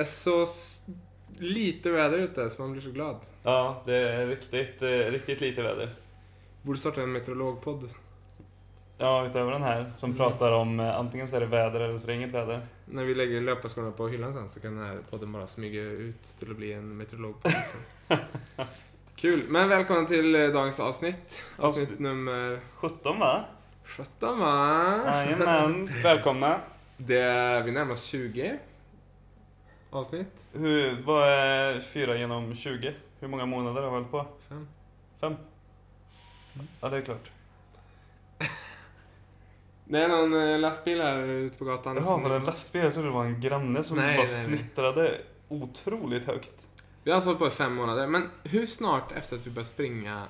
är så lite väder ute så man blir så glad. Ja, det är riktigt, eh, riktigt lite väder. Borde starta en meteorologpodd. Ja, utöver den här som Mm. pratar om eh, antingen så är det väder eller så är det inget väder. När vi lägger löparskorna på hyllan sen så kan den här podden bara smyga ut till att bli en meteorologpodd. Kul! Men välkommen till eh, dagens avsnitt. Avsnitt Avsnitt. nummer 17 va? 17 va? Jajamän, välkomna. Det är, vi närmar oss 20 avsnitt. Hur, vad är 4 genom 20? Hur många månader har vi hållit på? Fem. Fem? Ja, det är klart. Det är någon eh, lastbil här ute på gatan. Jaha, var det en lastbil? Jag trodde det var en granne som Nej, bara nej, nej. fnittrade otroligt högt. Vi har alltså hållit på i fem månader. Men hur snart efter att vi började springa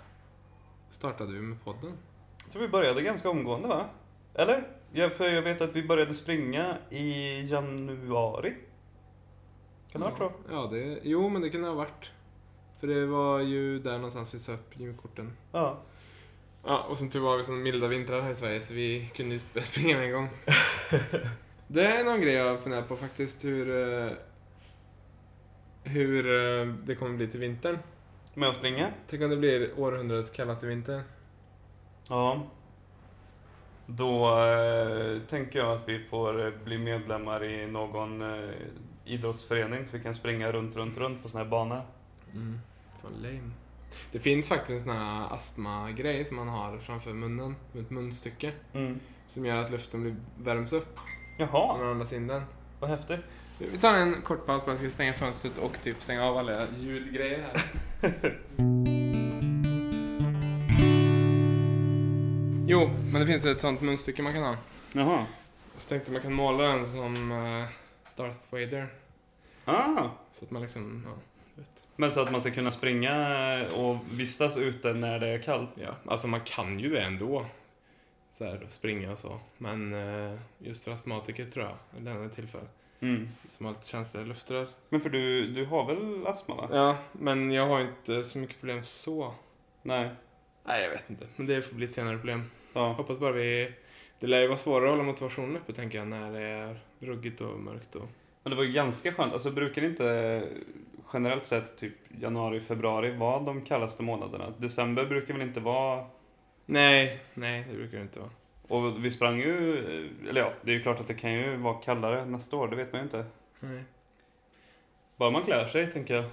startade vi med podden? Jag tror vi började ganska omgående va? Eller? Jag, för jag vet att vi började springa i januari. Kan det ha varit så? Ja, det, jo, men det kan det ha varit. För det var ju där någonstans vi sa upp gymkorten. Ja. Ja, och som tur var vi sån milda vintrar här i Sverige så vi kunde ju sp- springa med en gång. det är någon grej jag funderar på faktiskt, hur, eh, hur eh, det kommer bli till vintern. Med att springa? Tänk om det blir århundradets kallaste vinter. Ja. Då eh, tänker jag att vi får eh, bli medlemmar i någon eh, idrottsförening så vi kan springa runt, runt, runt på såna här banor. Mm. Fan lame. Det finns faktiskt en sån här astmagrej som man har framför munnen, ett munstycke, Mm. som gör att luften blir, värms upp när Jaha, man andas in den. vad häftigt. Vi tar en kort paus bara, jag ska stänga fönstret och typ stänga av alla ljudgrejer här. jo, men det finns ett sånt munstycke man kan ha. Jaha. Så tänkte man kan måla den som eh, Darth Vader. Ah. Så att man liksom, ja, vet. Men så att man ska kunna springa och vistas ute när det är kallt? Ja, alltså man kan ju det ändå. Så här, springa och så. Men eh, just för astmatiker tror jag, den är till för. Mm. Som har lite känsliga luftrör. Men för du, du har väl astma va? Ja, men jag har inte så mycket problem så. Nej. Nej, jag vet inte. Men det får bli ett senare problem. Ja. Hoppas bara vi... Det lär ju vara svårare att hålla motivationen uppe, tänker jag, när det är ruggigt och mörkt och... Men det var ju ganska skönt. Alltså brukar inte generellt sett typ januari, februari vara de kallaste månaderna? December brukar väl inte vara... Nej, nej, det brukar det inte vara. Och vi sprang ju... Eller ja, det är ju klart att det kan ju vara kallare nästa år, det vet man ju inte. Nej. Bara man klär sig, tänker jag.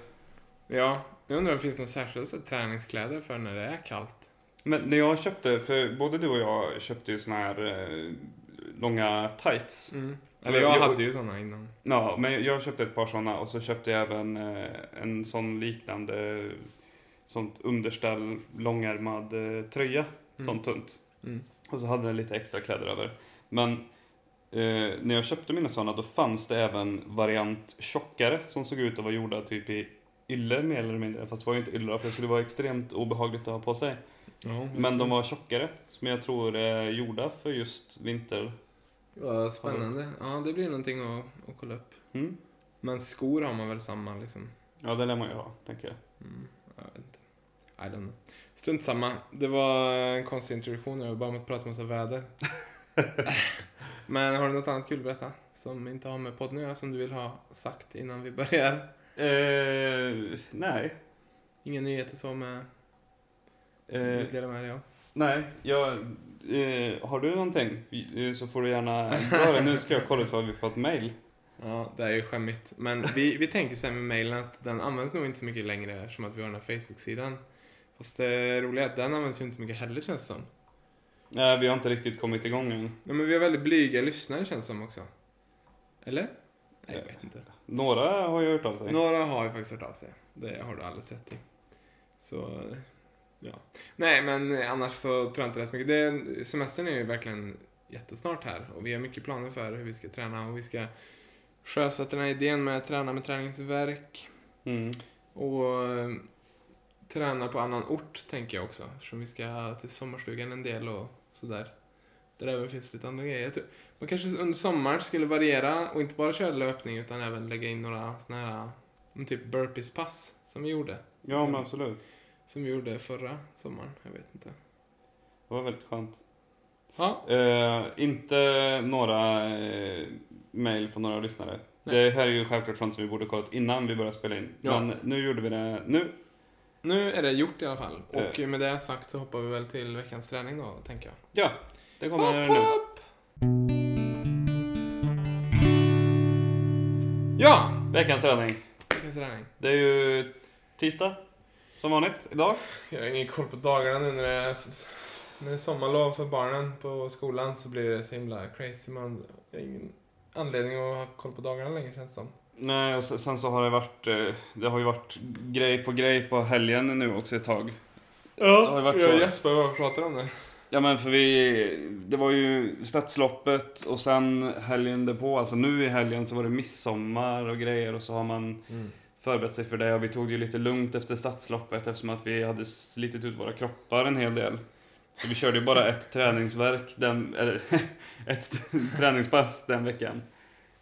Ja, jag undrar om det finns några särskilda träningskläder för när det är kallt? Men när jag köpte, för både du och jag köpte ju såna här eh, långa tights. Mm. Eller jag Jag- hade ju sådana innan. Ja, men jag köpte ett par sådana och så köpte jag även eh, en sån liknande sånt underställ, långärmad eh, tröja, Mm. sånt tunt. Mm. Och så hade den lite extra kläder över. Men eh, när jag köpte mina sådana då fanns det även variant tjockare som såg ut att vara gjorda typ i ylle mer eller mindre. Fast det var ju inte ylle för det skulle vara extremt obehagligt att ha på sig. Ja, Men de var tjockare, som jag tror är gjorda för just vinter. Vad spännande. Ja, det blir någonting att, att kolla upp. Mm. Men skor har man väl samma liksom? Ja, det lär man ju ha, tänker jag. Mm, jag vet inte. I don't know. Strunt samma. Det var en konstig introduktion. Jag var bara med att prata om massa väder. Men har du något annat kul att berätta? Som inte har med podden att göra, som du vill ha sagt innan vi börjar? Eh, nej. Inga nyheter så med... Eh, dela med dig av? nej, jag... Eh, har du någonting eh, så får du gärna dra det. Nu ska jag kolla ut vad vi fått mail. Ja, det är ju skämmigt. Men vi, vi tänker sen med mailen att den används nog inte så mycket längre eftersom att vi har den här Facebook-sidan. Fast det roliga är att den används ju inte så mycket heller känns det som. Nej, vi har inte riktigt kommit igång än. Ja, men vi har väldigt blyga lyssnare känns det som också. Eller? Nej, jag vet inte. Några har ju hört av sig. Några har ju faktiskt hört av sig. Det har du alldeles rätt i. Så, ja. Nej, men annars så tror jag inte det är så mycket. Det, semestern är ju verkligen jättesnart här och vi har mycket planer för hur vi ska träna och vi ska sjösätta den här idén med att träna med träningsverk Mm. och eh, träna på annan ort tänker jag också eftersom vi ska till sommarstugan en del och sådär. Där även finns lite andra grejer. Tror, man kanske under sommaren skulle variera och inte bara köra löpning utan även lägga in några såna här mm, typ burpees-pass som vi gjorde. Ja, men absolut. Som vi gjorde förra sommaren. Jag vet inte. Det var väldigt skönt. Ja, Eh, inte några eh, mail från några lyssnare. Nej. Det här är ju självklart sånt som vi borde kollat innan vi började spela in. Ja. Men nu gjorde vi det nu. Nu är det gjort i alla fall. Och Eh. med det sagt så hoppar vi väl till veckans träning då, tänker jag. Ja, det kommer Hopp, nu. hopp! Ja! Veckans träning. Veckans träning. Det är ju tisdag, som vanligt, idag. Jag har ingen koll på dagarna nu när det är, när det är sommarlov för barnen på skolan så blir det så himla crazy. Man har ingen anledning att ha koll på dagarna längre känns det som. Nej, och se- sen så har det varit, eh, det har ju varit grej på grej på helgen nu också ett tag. Det har ju varit jag och Jesper var och pratade om det. Ja men för vi, det var ju stadsloppet och sen helgen därpå, alltså nu i helgen så var det midsommar och grejer och så har man förberett sig för det och vi tog det ju lite lugnt efter stadsloppet eftersom att vi hade slitit ut våra kroppar en hel del. Så vi körde ju bara ett träningsverk, den, eller ett träningspass den veckan.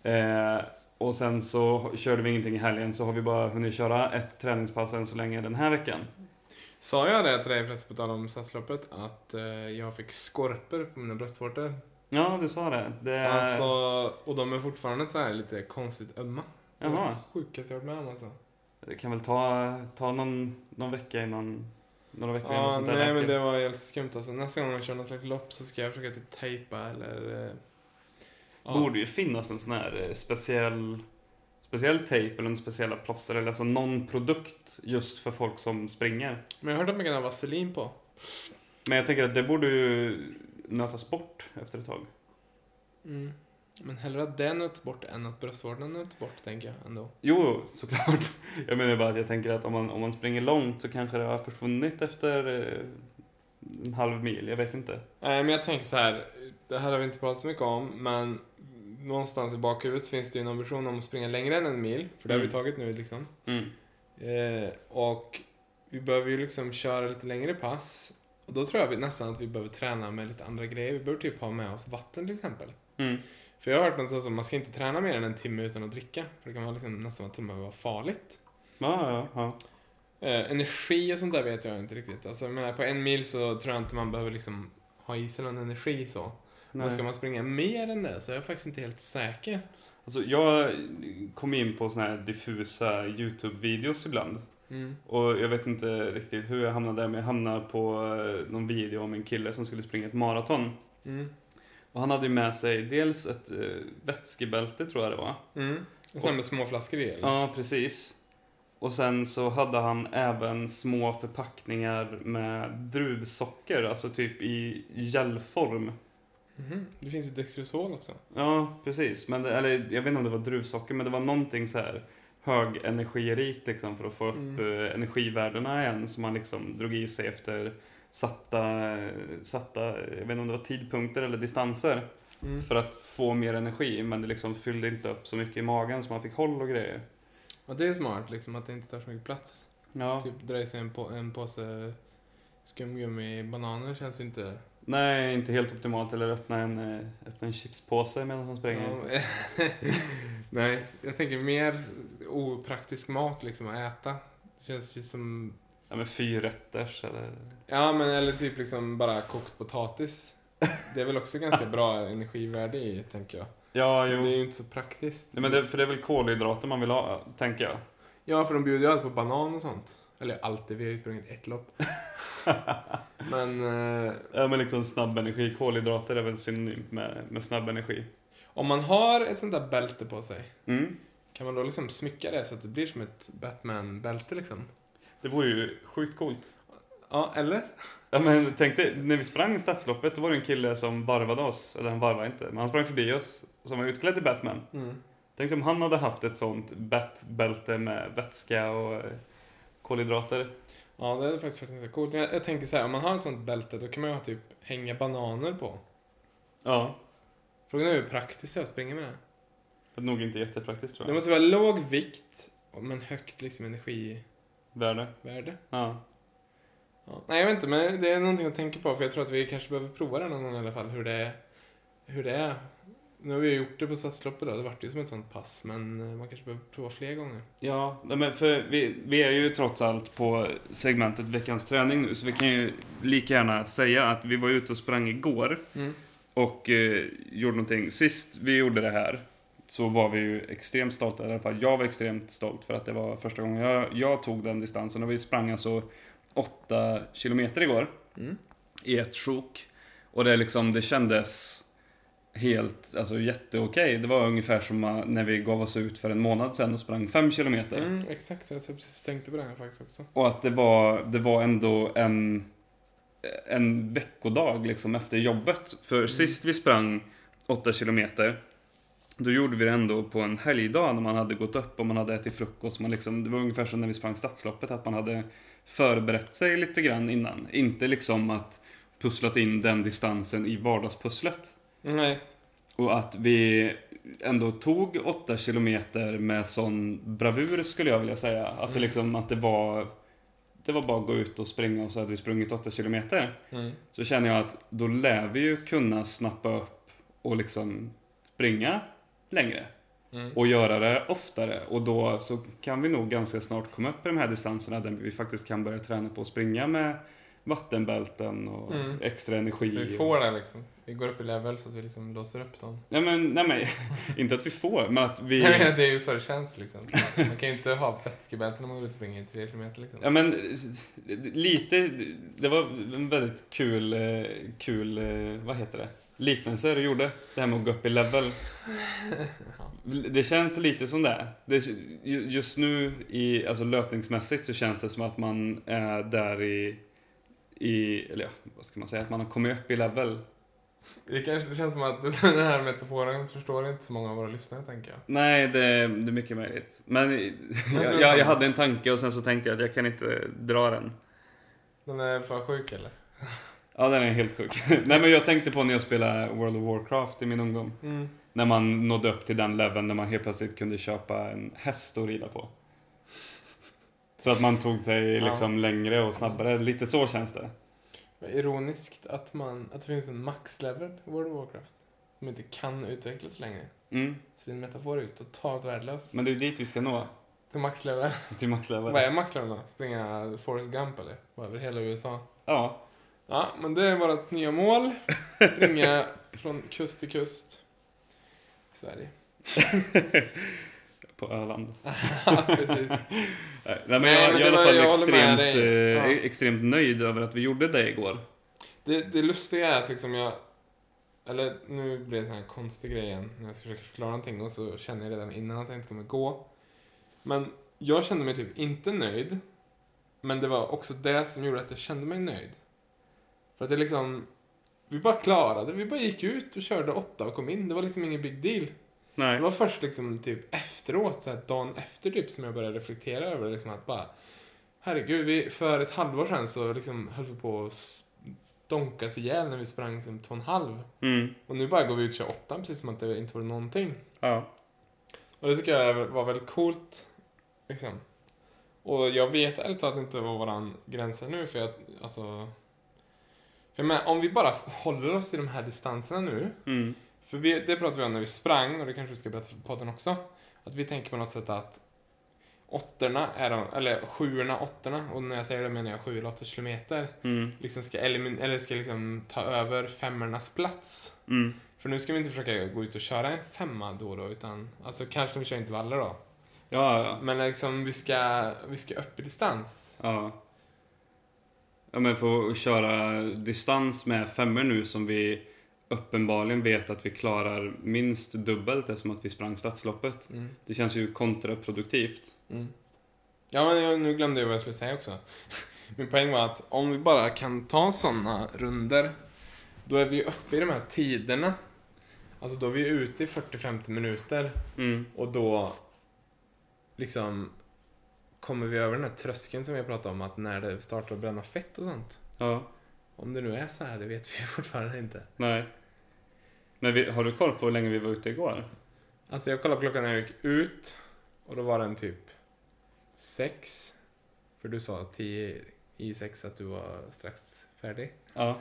Eh, och sen så körde vi ingenting i helgen så har vi bara hunnit köra ett träningspass än så länge den här veckan. Sa jag det till dig förresten på tal om stadsloppet att eh, jag fick skorpor på mina bröstvårtor? Ja, du sa det. det Alltså, och de är fortfarande så här lite konstigt ömma. Det var Jaha. det sjukaste jag varit med om alltså. Det kan väl ta, ta någon, någon vecka innan, några veckor innan Ja, sånt där nej men läker. det var helt skumt alltså. Nästa gång jag kör något slags lopp så ska jag försöka typ tejpa eller... eh, ja. borde ju finnas en sån här eh, speciell, speciell tejp eller en speciella plåster eller alltså någon produkt just för folk som springer. Men jag hört att man kan ha vaselin på. Men jag tänker att det borde ju nötas bort efter ett tag. Mm. Men hellre att det nöts bort än att bröstvårtorna nöts bort, tänker jag ändå. Jo, såklart. Jag menar bara att jag tänker att om man, om man springer långt så kanske det har försvunnit efter eh, en halv mil, jag vet inte. Nej, men jag tänker så här. Det här har vi inte pratat så mycket om, men någonstans i bakhuvudet finns det ju någon vision om att springa längre än en mil. För det har vi Mm. tagit nu liksom. Mm. Eh, och vi behöver ju liksom köra lite längre pass. Och då tror jag vi, nästan att vi behöver träna med lite andra grejer. Vi behöver typ ha med oss vatten till exempel. Mm. För jag har hört någonstans att man ska inte träna mer än en timme utan att dricka. För det kan vara liksom nästan till och med vara farligt. Ja, ja, ja. Eh, energi och sånt där vet jag inte riktigt. Alltså, menar, på en mil så tror jag inte man behöver liksom ha i sig någon energi så. Men ska Nej. man springa mer än det så är jag faktiskt inte helt säker. Alltså, jag kom in på såna här diffusa YouTube-videos ibland. Mm. Och jag vet inte riktigt hur jag hamnade där, men jag hamnade på eh, någon video om en kille som skulle springa ett maraton. Mm. Och han hade ju med sig dels ett eh, vätskebälte, tror jag det var. Mm. Och sen med små flaskor i eller? Ja, precis. Och sen så hade han även små förpackningar med druvsocker, alltså typ i gelform. Mhm. Det finns ju Dextrosol också. Ja, precis. Men det, eller jag vet inte om det var druvsocker, men det var någonting så här högenergirikt liksom för att få upp Mm. eh, energivärdena igen som man liksom drog i sig efter satta, satta, jag vet inte om det var tidpunkter eller distanser Mm. för att få mer energi men det liksom fyllde inte upp så mycket i magen så man fick håll och grejer. Och det är smart liksom att det inte tar så mycket plats. Ja. Typ dra i sig en, på, en påse skumgummi bananer känns inte... Nej, inte helt optimalt. Eller öppna en, eh, öppna en chipspåse medan man springer. Ja, Nej, jag tänker mer opraktisk mat liksom att äta. Det känns ju som... Ja, men fyrrätters eller... Ja, men eller typ liksom bara kokt potatis. Det är väl också ganska bra energivärde i, tänker jag. Ja, Det är jo. ju inte så praktiskt. Nej, men det, för det är väl kolhydrater man vill ha, tänker jag. Ja, för de bjuder ju alltid på banan och sånt. Eller alltid, vi har ju sprungit ett lopp. men eh, Ja, men liksom snabb energi. Kolhydrater är väl synonymt med, med snabb energi. om man har ett sånt där bälte på sig, Mm. kan man då liksom smycka det så att det blir som ett Batman-bälte liksom? Det vore ju sjukt coolt. Ja, eller? Ja, men tänk dig, när vi sprang stadsloppet, då var det en kille som varvade oss. Eller han varvade inte, men han sprang förbi oss. Som var utklädd till Batman. Mm. Tänk om han hade haft ett sånt Bat-bälte med vätska och eh, kolhydrater. Ja, det är faktiskt faktiskt ganska coolt. Jag, jag tänker så här, om man har ett sånt bälte, då kan man ju ha typ hänga bananer på. Ja. Frågan är hur praktiskt det är att springa med det. Det är nog inte jättepraktiskt tror Det jag. måste vara låg vikt, men högt liksom energivärde. Värde. Ja. Ja. Nej, jag vet inte, men det är någonting att tänka på, för jag tror att vi kanske behöver prova det någon gång i alla fall, hur det är. Hur det är. Nu har vi gjort det på stadsloppet då, det vart ju som ett sånt pass, men eh, man kanske behöver prova fler gånger. Ja, men för vi, vi är ju trots allt på segmentet veckans träning nu, så vi kan ju lika gärna säga att vi var ute och sprang igår Mm. och eh, gjorde någonting. Sist vi gjorde det här, så var vi ju extremt stolta, i alla fall jag var extremt stolt för att det var första gången jag, jag tog den distansen och vi sprang alltså 8 kilometer igår Mm. i ett sjok. Och det liksom, det kändes helt, alltså jätteokej. Det var ungefär som när vi gav oss ut för en månad sedan och sprang 5 kilometer. Mm, exakt, jag precis tänkte på det här faktiskt också. Och att det var, det var ändå en, en veckodag liksom efter jobbet. För sist vi sprang 8 kilometer, då gjorde vi det ändå på en helgdag när man hade gått upp och man hade ätit frukost. Man liksom, det var ungefär som när vi sprang stadsloppet, att man hade förberett sig lite grann innan. Inte liksom att pusslat in den distansen i vardagspusslet. Nej. Och att vi ändå tog 8 kilometer med sån bravur skulle jag vilja säga. Att det Mm. liksom, att det var Det var bara att gå ut och springa och så hade vi sprungit 8 kilometer. Mm. Så känner jag att då lär vi ju kunna snappa upp och liksom springa längre. Mm. Och göra det oftare. Och då så kan vi nog ganska snart komma upp i de här distanserna där vi faktiskt kan börja träna på att springa med vattenbälten och Mm. extra energi. Så vi får det liksom. Vi går upp i level så att vi liksom låser upp dem. Nej men, nej men, inte att vi får, men att vi... Nej, men det är ju så det känns liksom. Man kan ju inte ha vätskebälte när man går ut och springer i tre kilometer liksom. Ja men lite, det var en väldigt kul, eh, kul, eh, vad heter det? Liknelse du gjorde. Det här med att gå upp i level. Det känns lite som det. det ju- just nu, i, alltså löpningsmässigt, så känns det som att man är där i, i, eller ja, vad ska man säga, att man har kommit upp i level. Det kanske känns som att den här metaforen förstår inte så många av våra lyssnare, tänker jag. Nej, det, det är mycket möjligt. Men jag, är jag, jag hade en tanke och sen så tänkte jag att jag kan inte dra den. Den är för sjuk, eller? Ja, den är helt sjuk. Nej, men jag tänkte på när jag spelade World of Warcraft i min ungdom. Mm. När man nådde upp till den leveln när man helt plötsligt kunde köpa en häst att rida på. Så att man tog sig Ja. liksom längre och snabbare. Lite så känns det. Ironiskt att, man, att det finns en max-level i World of Warcraft. Som inte kan utvecklas längre. Mm. Så din metafor är totalt värdelös. Men det är ju dit vi ska nå. Till max-level. Till maxlevel. Vad är max-level då? Springa Forrest Gump eller? Vad, Över hela USA? Ja. Ja, men det är vårt nya mål. Springa från kust till kust. I Sverige. På Öland. Precis. Nej, men Nej, jag, men jag är i alla fall jag extremt, eh, Ja. extremt nöjd över att vi gjorde det igår. Det, det lustiga är att liksom jag... Eller nu blir det en sån här konstig grej igen när jag ska försöka förklara någonting och så känner jag redan innan att jag inte kommer gå. Men jag kände mig typ inte nöjd. Men det var också det som gjorde att jag kände mig nöjd. För att det liksom... Vi bara klarade Vi bara gick ut och körde åtta och kom in. Det var liksom ingen big deal. Nej. Det var först liksom typ efteråt, så här dagen efter typ, som jag började reflektera över liksom att bara Herregud, vi, för ett halvår sedan så liksom höll vi på att donkas ihjäl när vi sprang som två och en halv. Mm. Och nu bara går vi ut 28 precis som att det inte var någonting. Ja. Och det tycker jag var väldigt coolt. Liksom. Och jag vet ärligt talat inte vad våran gräns nu, för jag, alltså... För jag menar, om vi bara håller oss till de här distanserna nu, Mm. för vi, det pratade vi om när vi sprang, och det kanske vi ska berätta för podden också. Att vi tänker på något sätt att åttorna är de, eller sjuorna, åttorna, och när jag säger det menar jag sju eller åtta kilometer, Mm. liksom ska, elimin- eller ska liksom ta över femmornas plats. Mm. För nu ska vi inte försöka gå ut och köra en femma då och då, utan alltså kanske vi kör intervaller då. Ja, ja. Men liksom vi ska, vi ska upp i distans. Ja. Ja men för att köra distans med femmor nu som vi uppenbarligen vet att vi klarar minst dubbelt eftersom att vi sprang stadsloppet. Mm. Det känns ju kontraproduktivt. Mm. Ja, men jag, nu glömde jag vad jag skulle säga också. Min poäng var att om vi bara kan ta sådana runder då är vi ju uppe i de här tiderna. Alltså då är vi ute i 40-50 minuter Mm. och då liksom kommer vi över den här tröskeln som vi pratat om att när det startar att bränna fett och sånt. Ja. Om det nu är så här, det vet vi fortfarande inte. Nej. Men vi, har du koll på hur länge vi var ute igår? Alltså jag kollade på klockan när jag gick ut och då var den typ sex. För du sa tio i sex att du var strax färdig. Ja.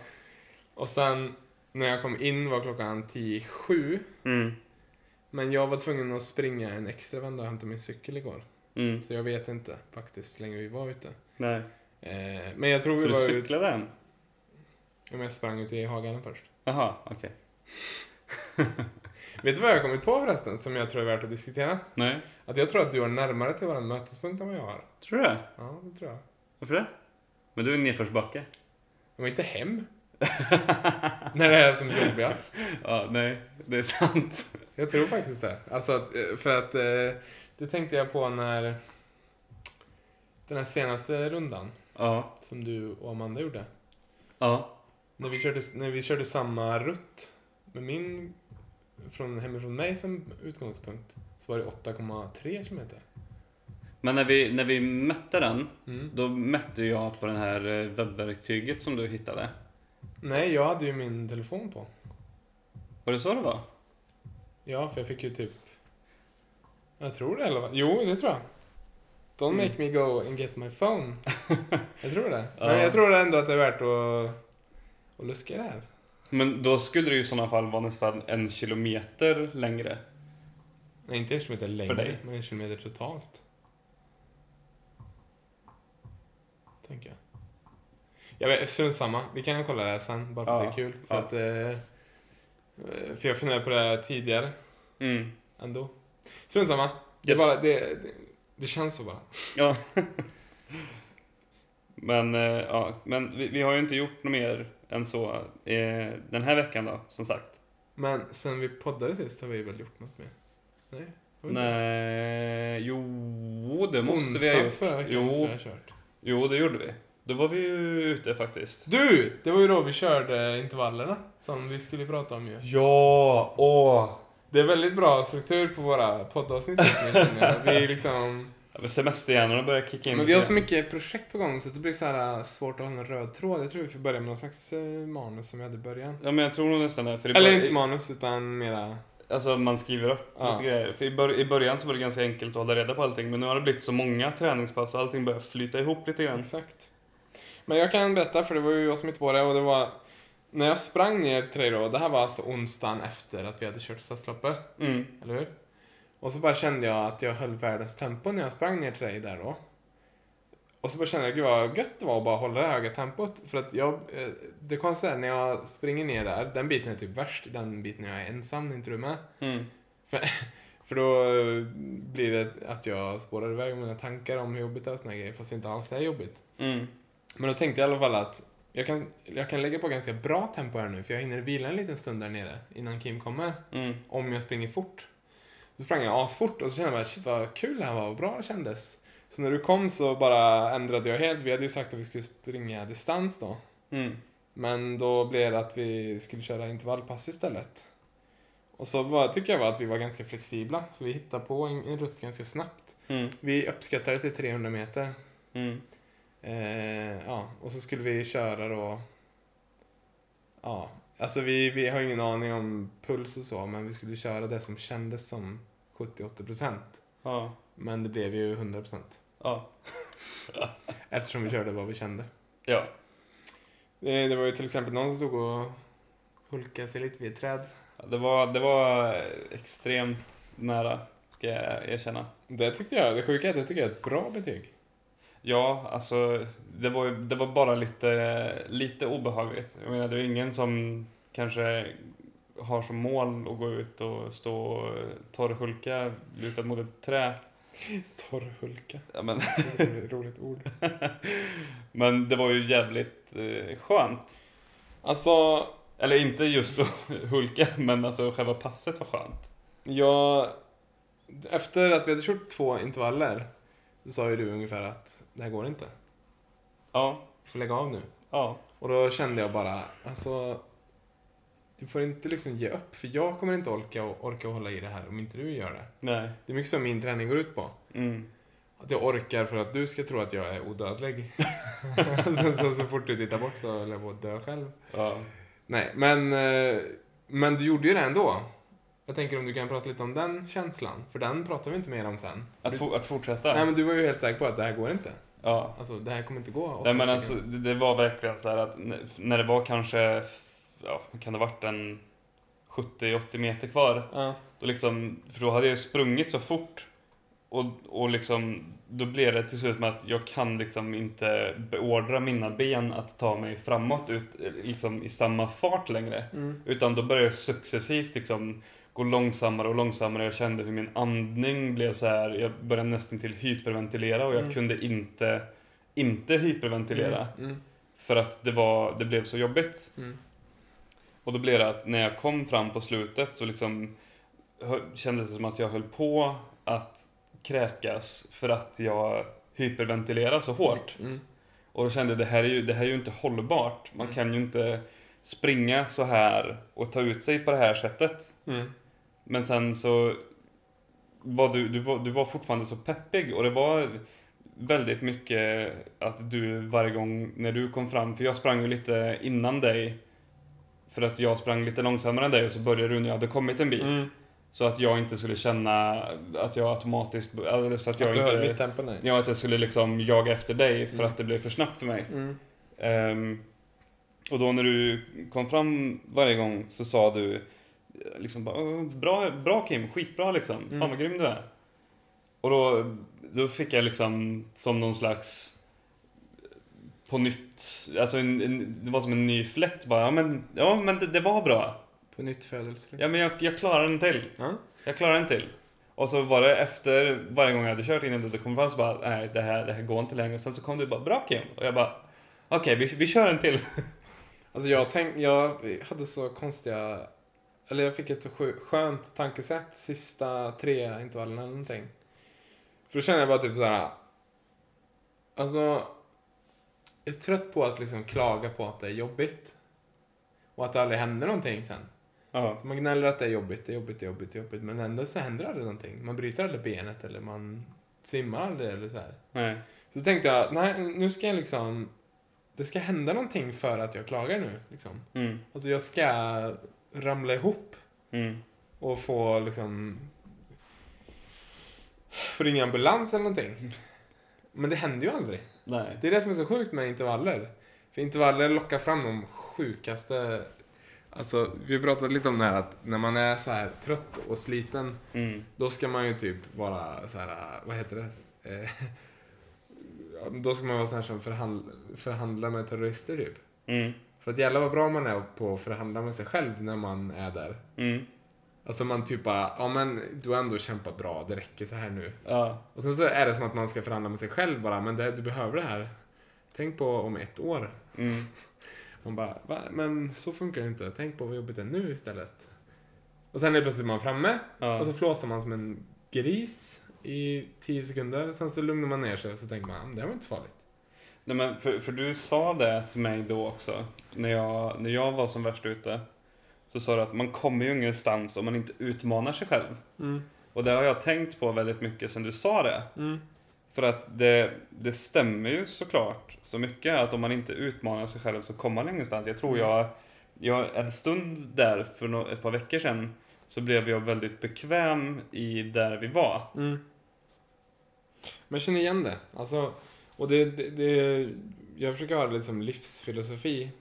Och sen när jag kom in var klockan tio i sju. Mm. Men jag var tvungen att springa en extra vända och hämta min cykel igår. Mm. Så jag vet inte faktiskt hur länge vi var ute. Nej. Eh, men jag tror Så vi du var ute... cyklade än? Om jag sprang ut i Haganen först. Jaha, okej. Vet du vad jag har kommit på förresten, som jag tror är värt att diskutera? Nej. Att jag tror att du har närmare till vår mötespunkt än vad jag har. Tror du det? Ja, det tror jag. Varför det? Men du är nedförsbacke. De var inte hem. När det är som jobbigast. Ja, nej, det är sant. Jag tror faktiskt det. Alltså att, eh, för att eh, det tänkte jag på när den här senaste rundan Ja. som du och Amanda gjorde. Ja. När vi körde, när vi körde samma rutt med min, från, hemifrån mig som utgångspunkt, så var det 8,3 kilometer. Men när vi, när vi mätte den, Mm. då mätte jag på det här eh, webbverktyget som du hittade. Nej, jag hade ju min telefon på. Var det så det var? Ja, för jag fick ju typ... Jag tror det i alla fall. Jo, det tror jag. Don't Mm. make me go and get my phone. jag tror det. Men jag tror ändå att det är värt att, att luska i det här. Men då skulle det ju i sådana fall vara nästan en kilometer längre. Nej, inte en kilometer längre, dig. men en kilometer totalt. Tänker jag. Jag vet, strunt samma. Vi kan kolla det här sen, bara för att Ja, det är kul. För, ja. att, eh, eh, för jag funderade på det här tidigare Mm. ändå. Strunt samma. Det, Yes. bara, det, det, det känns så bara. Ja. men, eh, ja, men vi, vi har ju inte gjort något mer än så eh, den här veckan då, som sagt. Men sen vi poddade sist har vi väl gjort något mer? Nej? Nej, jo, det måste vi ha Onsdags gjort. förra veckan Jo. ha kört. Jo, det gjorde vi. Då var vi ju ute faktiskt. Du! Det var ju då vi körde intervallerna som vi skulle prata om ju. Ja, åh! Det är väldigt bra struktur på våra poddavsnitt. Vi liksom... Semesterhjärnorna börjar kicka in. Men vi har så mycket projekt på gång så det blir så här äh, svårt att hålla en röd tråd. Jag tror vi får börja med någon slags eh, manus som vi hade i början. Ja, men jag tror nog nästan det. För i Eller bör- inte manus utan mera... Alltså man skriver upp Ja. lite grejer. För i, bör- i början så var det ganska enkelt att hålla reda på allting. Men nu har det blivit så många träningspass och allting börjar flyta ihop lite grann. Exakt. Men jag kan berätta, för det var ju jag som hittade på det och det var... När jag sprang ner till dig då, det här var alltså onsdagen efter att vi hade kört stadsloppet. Mm. Eller hur? Och så bara kände jag att jag höll världens tempo när jag sprang ner till dig där då. Och så bara kände jag, gud vad gött det var att bara hålla det höga tempot. För att jag, eh, det konstiga är när jag springer ner där, den biten är typ värst, den biten jag är ensam, inte du med? Mm. För då eh, blir det att jag spårar iväg mina tankar om hur jobbigt det är och såna grejer, fast det inte alls är jobbigt. Mm. Men då tänkte jag i alla fall att jag kan, jag kan lägga på ganska bra tempo här nu, för jag hinner vila en liten stund där nere innan Kim kommer Mm. om jag springer fort. Så sprang jag asfort och så kände jag bara, shit vad kul det här var, vad bra det kändes. Så när du kom så bara ändrade jag helt. Vi hade ju sagt att vi skulle springa distans då. Mm. Men då blev det att vi skulle köra intervallpass istället. Och så var, tycker jag var att vi var ganska flexibla. Så vi hittade på en, en rutt ganska snabbt. Mm. Vi uppskattade till 300 meter. Eh, ja, och så skulle vi köra då... Ja, alltså vi, vi har ingen aning om puls och så, men vi skulle köra det som kändes som 70-80 procent. Ja. Men det blev ju 100 procent. Ja. Eftersom vi körde vad vi kände. Ja. Det, det var ju till exempel någon som stod och hulkade sig lite vid ett träd. Det var, det var extremt nära, ska jag erkänna. Det tyckte jag, det sjuka är att det tycker jag är ett bra betyg. Ja, alltså det var, det var bara lite, lite obehagligt. Jag menar, det är ingen som kanske har som mål att gå ut och stå och torrhulka lutad mot ett trä. Torrhulka. Ja, men, roligt ord. men det var ju jävligt eh, skönt. Alltså, Eller inte just att hulka, men alltså själva passet var skönt. jag... Efter att vi hade kört två intervaller så sa ju du ungefär att det här går inte. Ja, Du får lägga av nu. ja, Och då kände jag bara, alltså... Du får inte liksom ge upp, för jag kommer inte orka, orka hålla i det här om inte du gör det. nej. Det är mycket som min träning går ut på. Mm. Att jag orkar för att du ska tro att jag är odödlig. Sen så, så fort du tittar bort så höll jag på att dö själv. Ja. Nej, men, eh, men du gjorde ju det ändå. Jag tänker om du kan prata lite om den känslan, för den pratar vi inte mer om sen. Att, fo- att fortsätta? Nej, men du var ju helt säker på att det här går inte. Ja. Alltså, det här kommer inte gå. Nej men alltså, det, det var verkligen så att när det var kanske, ja, kan det varit en 70-80 meter kvar. Ja. Då liksom, för då hade jag sprungit så fort. Och, och liksom, då blev det till slut med att jag kan liksom inte beordra mina ben att ta mig framåt ut, liksom i samma fart längre. Mm. Utan då började jag successivt liksom gå långsammare och långsammare. Jag kände hur min andning blev så här. Jag började nästan till hyperventilera och jag Mm. kunde inte, inte hyperventilera. Mm. Mm. För att det, var, det blev så jobbigt. Mm. Och då blev det att när jag kom fram på slutet så liksom kändes det som att jag höll på att kräkas för att jag hyperventilerade så hårt. Mm. Och då kände det här är ju, det här är ju inte hållbart. Man Mm. kan ju inte springa så här och ta ut sig på det här sättet. Mm. Men sen så var du, du, var, du var fortfarande så peppig och det var väldigt mycket att du varje gång när du kom fram, för jag sprang ju lite innan dig för att jag sprang lite långsammare än dig och så började du när jag hade kommit en bit. Mm. Så att jag inte skulle känna att jag automatiskt, eller så att jag Att du höll mitt inte, tempo nej. ja, att jag skulle liksom jaga efter dig för Mm. att det blev för snabbt för mig. Mm. Ehm, och då när du kom fram varje gång så sa du liksom bara, "Åh, bra, bra Kim, skitbra liksom, fan Mm. vad grym du är. Och då, då fick jag liksom som någon slags på nytt, alltså en, en, det var som en ny fläkt bara, ja men, ja, men det, det var bra. På nytt födelse. liksom. Ja men jag, jag klarar en till. Ja. Jag klarar en till. Och så var det efter varje gång jag hade kört innan du kom fram så bara, nej det här, det här går inte längre. Och sen så kom du bara, bra Kim. Och jag bara, okej vi, vi kör en till. Alltså jag tänk, jag hade så konstiga, eller jag fick ett så skö- skönt tankesätt sista tre intervallerna eller någonting. För då kände jag bara typ såhär, alltså, jag är trött på att liksom klaga på att det är jobbigt. Och att det aldrig händer någonting sen. Ja. Så man gnäller att det är jobbigt, det är jobbigt, det är jobbigt, det är jobbigt. Men ändå så händer aldrig någonting. Man bryter aldrig benet eller man svimmar aldrig eller så här. Nej. Så tänkte jag, nej nu ska jag liksom, det ska hända någonting för att jag klagar nu. Liksom. Mm. Alltså jag ska ramla ihop Mm. och få liksom få ringa ambulans eller någonting. Men det händer ju aldrig. Nej. Det är det som är så sjukt med intervaller. För intervaller lockar fram de sjukaste... Alltså, vi pratade lite om det här att när man är så här trött och sliten, Mm. då ska man ju typ vara så här, vad heter det? Eh, då ska man vara sån här som förhandl förhandlar med terrorister typ. Mm. För att jävla vad bra man är på att förhandla med sig själv när man är där. Mm. Alltså man typ bara, ja men du har ändå kämpat bra, det räcker så här nu. Ja. Och sen så är det som att man ska förhandla med sig själv bara, men det, du behöver det här. Tänk på om ett år. Mm. Man bara, Va? men så funkar det inte. Tänk på vad jobbigt det är nu istället. Och sen är plötsligt man framme Ja. och så flåsar man som en gris i tio sekunder. Sen så lugnar man ner sig och så tänker man, "Ah, det här var inte så farligt. Nej, men för, för du sa det till mig då också, när jag, när jag var som värst ute. Så sa du att man kommer ju ingenstans om man inte utmanar sig själv. Och det har jag tänkt på väldigt mycket sen du sa det. För att det, det stämmer ju såklart så mycket att om man inte utmanar sig själv så kommer man ingenstans. Jag tror Mm. jag, jag en stund där för nå- ett par veckor sedan så blev jag väldigt bekväm i där vi var. Men jag känner igen det. Alltså, och det, det, det, jag försöker ha det lite som livsfilosofi.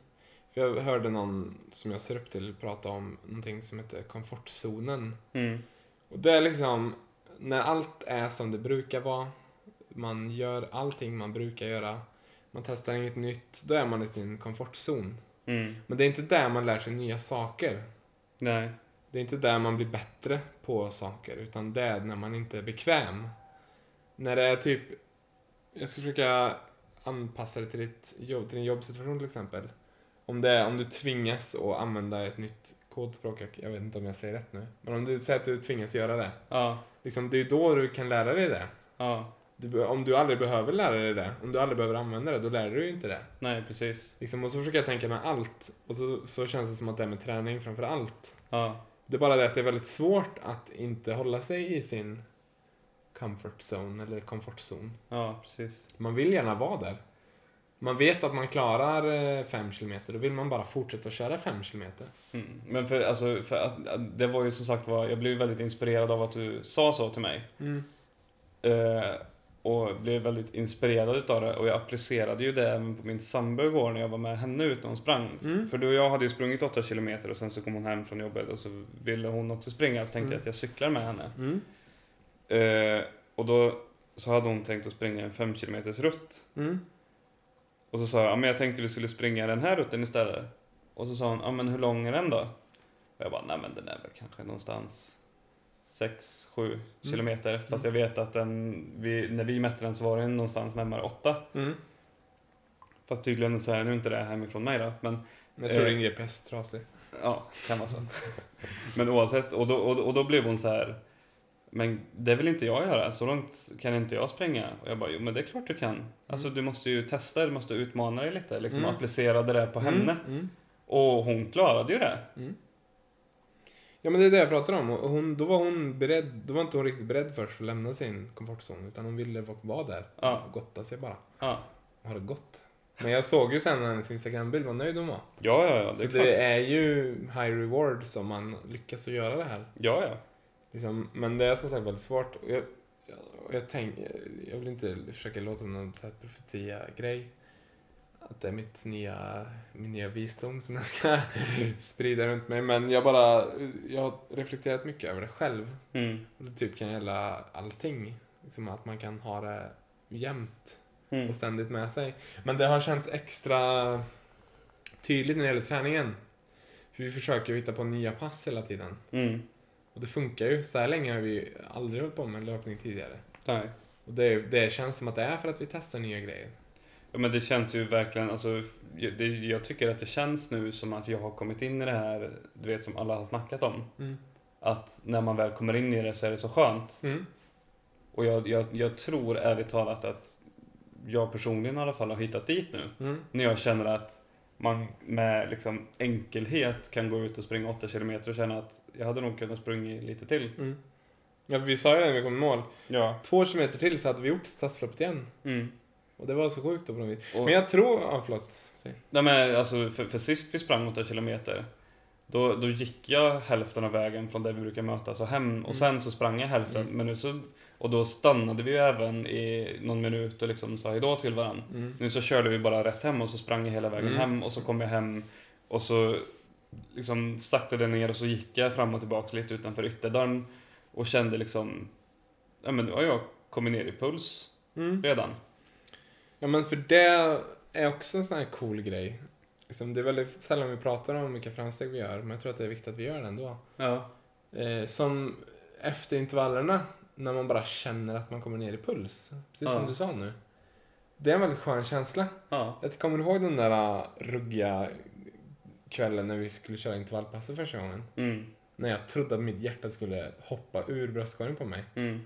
För jag hörde någon som jag ser upp till prata om någonting som heter komfortzonen. Mm. Och det är liksom när allt är som det brukar vara. Man gör allting man brukar göra. Man testar inget nytt. Då är man i sin komfortzon. Mm. Men det är inte där man lär sig nya saker. Nej. Det är inte där man blir bättre på saker. Utan det är när man inte är bekväm. När det är typ... Jag ska försöka anpassa det till, ditt jobb, till din jobbsituation till exempel. Om, det är, om du tvingas att använda ett nytt kodspråk, jag- vet inte om jag säger rätt nu. Men om du säger att du tvingas göra det. Ja. Liksom, det är ju då du kan lära dig det. Ja. Du, om du aldrig behöver lära dig det, om du aldrig behöver använda det, då lär du ju inte det. Nej, precis. Liksom, och så försöker jag tänka med allt. Och så, så känns det som att det är med träning framför allt. Ja. Det är bara det att det är väldigt svårt att inte hålla sig i sin comfort zone eller komfortzon. Ja, precis. Man vill gärna vara där. Man vet att man klarar 5 km, då vill man bara fortsätta köra 5 km. Mm. Men för, alltså, för att, det var ju som sagt var, jag blev väldigt inspirerad av att du sa så till mig. Mm. Eh, och blev väldigt inspirerad utav det. Och jag applicerade ju det även på min sambo igår när jag var med henne ut när hon sprang. Mm. För du och jag hade ju sprungit 8 kilometer och sen så kom hon hem från jobbet och så ville hon också springa. Så tänkte Mm. jag att jag cyklar med henne. Mm. Eh, och då så hade hon tänkt att springa en 5 kilometers rutt. Mm. Och så sa jag, ja men jag tänkte vi skulle springa den här rutten istället. Och så sa hon, ja men hur lång är den då? Och jag bara, nej men den är väl kanske någonstans 6-7 Mm. kilometer. Fast jag vet att den, vi, när vi mätte den så var den någonstans närmare 8. Mm. Fast tydligen så är nu inte det hemifrån mig då. Men Men jag tror Eh. din GPS trasig. ja, kan vara så. men oavsett, och då, och, och då blev hon så här. Men det vill inte jag göra, så långt kan inte jag springa. Och jag bara, jo men det är klart du kan. Alltså du måste ju testa, du måste utmana dig lite. Liksom Mm. applicera det där på henne. Mm. Mm. Och hon klarade ju det. Mm. Ja men det är det jag pratar om. Och hon, då var hon beredd, då var inte hon riktigt beredd först att lämna sin komfortzon. Utan hon ville vara- där. Ja. Och gotta sig bara. Ja, Och ha det gott. Men jag såg ju sen när hennes Instagram-bild vad nöjd hon var. ja, ja, ja det Så är det är ju high reward som man lyckas att göra det här. Ja, ja. Liksom, men det är som sagt väldigt svårt. Och jag, jag, jag, tänk, jag vill inte försöka låta någon så här profetia-grej. Att det är mitt nya, min nya visdom som jag ska sprida runt mig. Men jag bara, jag har reflekterat mycket över det själv. Mm. Och det typ kan gälla allting. Liksom att man kan ha det jämt Mm. och ständigt med sig. Men det har känts extra tydligt när det gäller träningen. För vi försöker hitta på nya pass hela tiden. Mm. Och det funkar ju. Så här länge har vi aldrig hållit på med en löpning tidigare. Nej. Och det, det känns som att det är för att vi testar nya grejer. Ja, men det känns ju verkligen, alltså, jag- det, jag tycker att det känns nu som att jag har kommit in i det här, du vet som alla har snackat om. Mm. Att när man väl kommer in i det så är det så skönt. Mm. Och jag, jag, jag tror ärligt talat att jag personligen i alla fall har hittat dit nu. Mm. När jag känner att man med liksom enkelhet kan gå ut och springa 8 km och känna att jag hade nog kunnat springa lite till. Mm. Ja, vi sa ju det när vi kom i mål. Ja. Två kilometer till så hade vi gjort stadsloppet igen. Mm. Och det var så sjukt då på något vis. Och, Men jag tror... Ja, förlåt. Nej, men alltså, för, för sist vi sprang 8 kilometer då, då gick jag hälften av vägen från där vi brukar mötas och hem Mm. och sen så sprang jag hälften. Mm. Men nu så, och då stannade vi ju även i någon minut och liksom sa hejdå till varandra. Mm. Nu så körde vi bara rätt hem och så sprang jag hela vägen Mm. hem och så kom jag hem och så liksom saktade ner och så gick jag fram och tillbaka lite utanför ytterdörren och kände liksom, ja men nu har jag kommit ner i puls Mm. redan. Ja, men för det är också en sån här cool grej. Liksom, det är väldigt sällan vi pratar om vilka framsteg vi gör, men jag tror att det är viktigt att vi gör det ändå. Ja. Eh, som efter intervallerna, när man bara känner att man kommer ner i puls. Precis Ja. som du sa nu. Det är en väldigt skön känsla. Ja. Jag kommer ihåg den där uh, ruggiga kvällen när vi skulle köra intervallpasset första gången? Mm. När jag trodde att mitt hjärta skulle hoppa ur bröstkorgen på mig. Mm.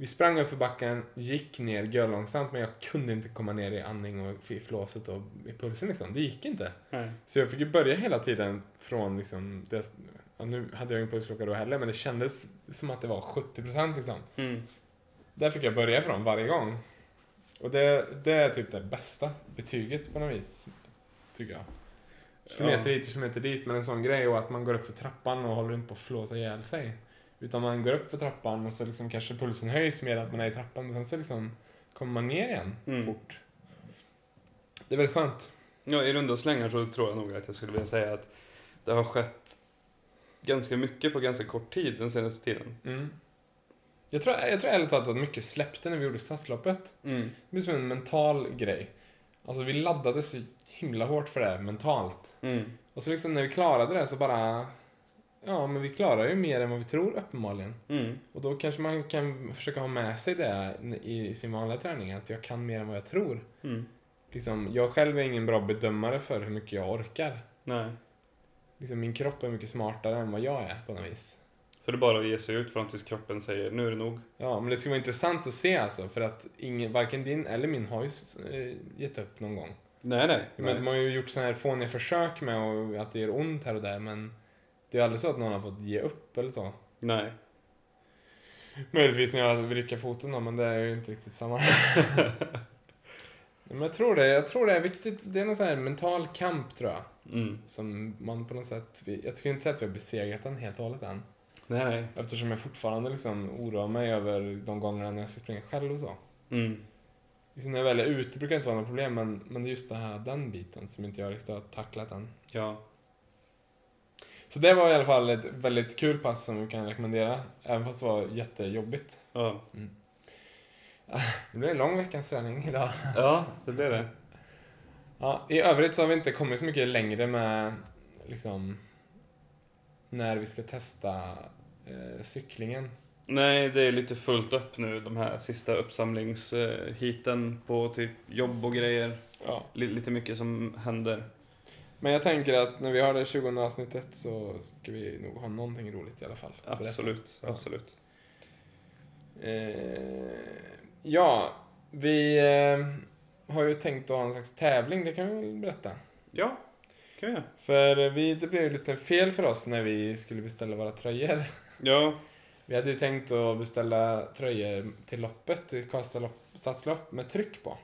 Vi sprang upp för backen, gick ner görlångsamt men jag kunde inte komma ner i andning och i flåset och i pulsen liksom. Det gick inte. Nej. Så jag fick ju börja hela tiden från liksom, det, ja, nu hade jag ingen pulsklocka då heller men det kändes som att det var 70% liksom. Mm. Där fick jag börja från varje gång. Och det, det är typ det bästa betyget på något vis. Tycker jag. Kilometer Ja. hit och kilometer dit, men en sån grej och att man går upp för trappan och håller inte på att flåsa ihjäl sig. Utan man går upp för trappan och så liksom kanske pulsen höjs medan man är i trappan, men sen så liksom kommer man ner igen Mm. fort. Det är väldigt skönt. Ja, i runda slängar så tror jag nog att jag skulle vilja säga att det har skett ganska mycket på ganska kort tid den senaste tiden. Mm. Jag tror, jag tror ärligt talat att mycket släppte när vi gjorde stadsloppet. Mm. Det blir som en mental grej. Alltså vi laddade så himla hårt för det mentalt. Mm. Och så liksom när vi klarade det så bara... Ja, men vi klarar ju mer än vad vi tror uppenbarligen. Mm. Och då kanske man kan försöka ha med sig det i sin vanliga träning, att jag kan mer än vad jag tror. Mm. Liksom, jag själv är ingen bra bedömare för hur mycket jag orkar. Nej. Liksom, min kropp är mycket smartare än vad jag är på något vis. Så det är bara att ge sig ut fram tills kroppen säger nu är det nog. Ja, men det ska vara intressant att se alltså, för att ingen, varken din eller min har ju eh, gett upp någon gång. Nej, nej. Men de har ju gjort sådana här fåniga försök med och att det gör ont här och där, men det är aldrig så att någon har fått ge upp eller så. nej. Möjligtvis när jag vrickar foten då, men det är ju inte riktigt samma. men jag tror det, jag tror det är viktigt. Det är någon sån här mental kamp tror jag. Mm. Som man på något sätt, jag skulle inte säga att vi har besegrat den helt och hållet än. Nej, nej. Eftersom jag fortfarande liksom oroar mig över de gångerna när jag ska springa själv och så. Mm. Liksom när jag väl är ute brukar det inte vara något problem, men, men det är just det här, den biten som inte jag riktigt har tacklat än. Ja. Så det var i alla fall ett väldigt kul pass som vi kan rekommendera, även fast det var jättejobbigt. Ja. Det blev en lång veckans träning idag. Ja, det blir det. Ja, I övrigt så har vi inte kommit så mycket längre med liksom när vi ska testa eh, cyklingen. Nej, det är lite fullt upp nu de här sista uppsamlingshiten på typ jobb och grejer. Ja. Li- Lite mycket som händer. Men jag tänker att när vi har det 20 avsnittet så ska vi nog ha någonting roligt i alla fall. Absolut, Ja. absolut. Eh, ja, vi eh, har ju tänkt att ha en slags tävling, det kan vi väl berätta. Ja, kan vi göra. För vi, det blev ju lite fel för oss när vi skulle beställa våra tröjor. Ja, Vi hade ju tänkt att beställa tröjor till loppet, till Karlstad lopp- stadslopp, med tryck på.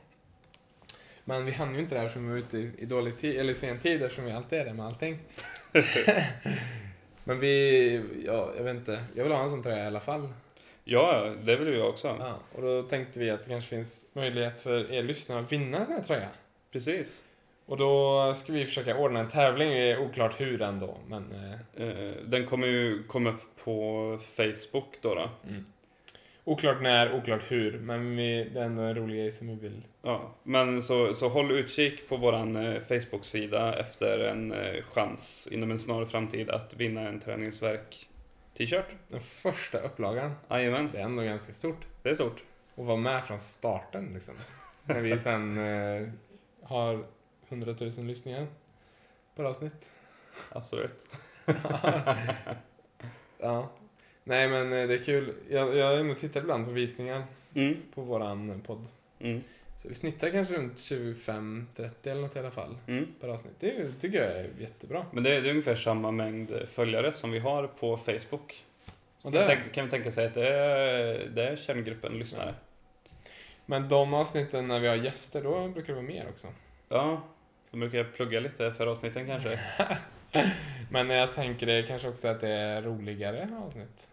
Men vi hann ju inte det här som vi var ute i, i dålig tid, eller sen tid eftersom vi alltid är det med allting. Men vi, ja, jag vet inte, jag vill ha en sån tröja i alla fall. ja det vill jag också. Ja, och då tänkte vi att det kanske finns möjlighet för er lyssnare att vinna en sån här tröja. Precis. Och då ska vi försöka ordna en tävling, det är oklart hur ändå, men... Eh, Eh, Den kommer ju komma upp på Facebook då. då. mm. Oklart när, oklart hur, men vi, det är ändå en rolig grej som vi vill... Ja, men så, så håll utkik på våran eh, Facebook-sida efter en eh, chans inom en snar framtid att vinna en träningsverk t-shirt. Den första upplagan, Jajamän, det är ändå ganska stort. det är stort. Och vara med från starten liksom. När vi sen eh, har 100 000 lyssningar per avsnitt. Absolut. Ja. Nej men eh, det är kul. Jag, jag tittat ibland på visningar Mm, på våran podd. mm, Så vi snittar kanske runt 25-30 eller något i alla fall mm. per avsnitt. Det tycker jag är jättebra. Men det är, det är ungefär samma mängd följare som vi har på Facebook. Och Kan, vi tänka, kan vi tänka sig att det är, det är kärngruppen lyssnare? men de avsnitten när vi har gäster, då brukar det vara mer också. Ja, då brukar jag plugga lite för avsnitten kanske. Men jag tänker det kanske också att det är roligare avsnitt.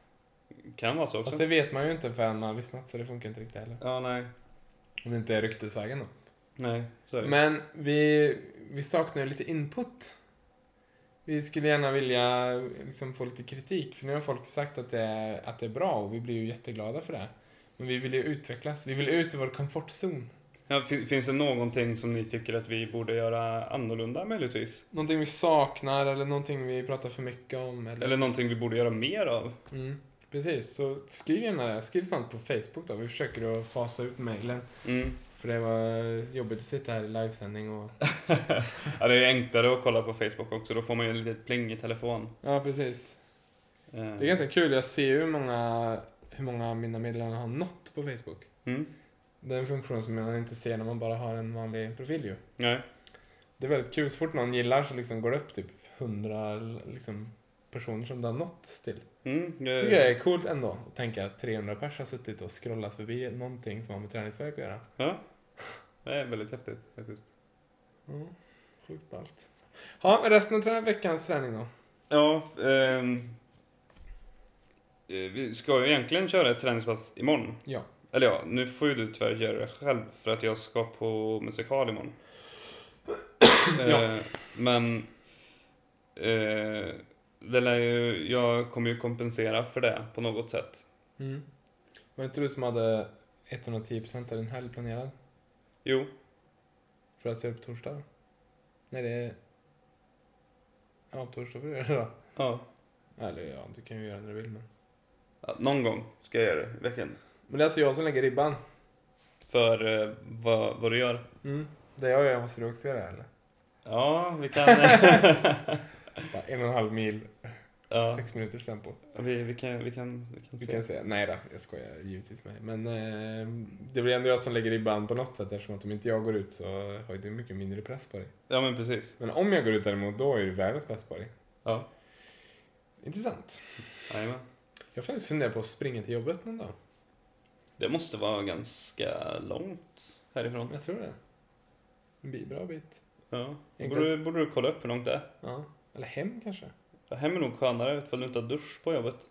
Kan vara så också. Fast det vet man ju inte förrän man har lyssnat, så det funkar inte riktigt heller. Ja, nej. Om det inte är ryktesvägen då. Nej, så är det. Men vi, vi saknar ju lite input. Vi skulle gärna vilja liksom få lite kritik, för nu har folk sagt att det, är, att det är bra och vi blir ju jätteglada för det. Men vi vill ju utvecklas, vi vill ut i vår komfortzon. Ja, fin- finns det någonting som ni tycker att vi borde göra annorlunda möjligtvis? Någonting vi saknar eller någonting vi pratar för mycket om. Eller, Eller någonting vi borde göra mer av? Mm, precis, så skriv gärna det. Skriv sånt på Facebook då. Vi försöker att fasa ut mejlen. Mm. För det var jobbigt att sitta här i livesändning och... Ja, det är enklare att kolla på Facebook också. Då får man ju ett litet pling i telefon. Ja, precis. Eh, Det är ganska kul. Jag ser ju hur många, hur många mina medlemmar har nått på Facebook. Mm. Det är en funktion som man inte ser när man bara har en vanlig profil ju. Nej. Det är väldigt kul. Så fort någon gillar så liksom går det upp typ 100 liksom, personer som det har nått till. Mm. Det tycker jag är coolt ändå. Att tänka att 300 pers har suttit och scrollat förbi någonting som har med träningsverk att göra. Ja. Det är väldigt häftigt faktiskt. Mm. Sjukt ballt. Ja, resten av veckans träning då? Ja, eh, vi ska ju egentligen köra ett träningspass imorgon. Ja. Eller ja, nu får ju du tyvärr göra det själv för att jag ska på musikal imorgon. Ja. Eh, men eh, det lär ju, jag kommer ju kompensera för det på något sätt. Mm. Var det inte du som hade 110% av din helg planerad? Jo, För att se det på torsdag? Nej, det är... Ja, torsdag får du göra det då. ja. Eller ja, du kan ju göra när du vill men... ja, någon gång ska jag göra det i veckan. Men det är alltså jag som lägger ribban. För eh, vad, vad du gör. Mm. Det jag gör måste du också göra eller? Ja, vi kan... En och en halv mil, ja, sex minuters tempo. vi, vi kan, vi kan, vi kan Vi se. kan säga, nej då, jag skojar givetvis med. Men eh, det blir ändå jag som lägger ribban på något sätt eftersom att om inte jag går ut så har du mycket mindre press på dig. Ja, men precis. Men om jag går ut däremot, då är det världens press på dig. Ja, Intressant. jajamän. Jag har faktiskt funderat på att springa till jobbet någon dag. Det måste vara ganska långt härifrån. Jag tror det. En bra bit. Ja. Borde, borde du kolla upp hur långt det är? Ja. Eller hem kanske. Ja, Hem är nog skönare ifall du inte har dusch på jobbet.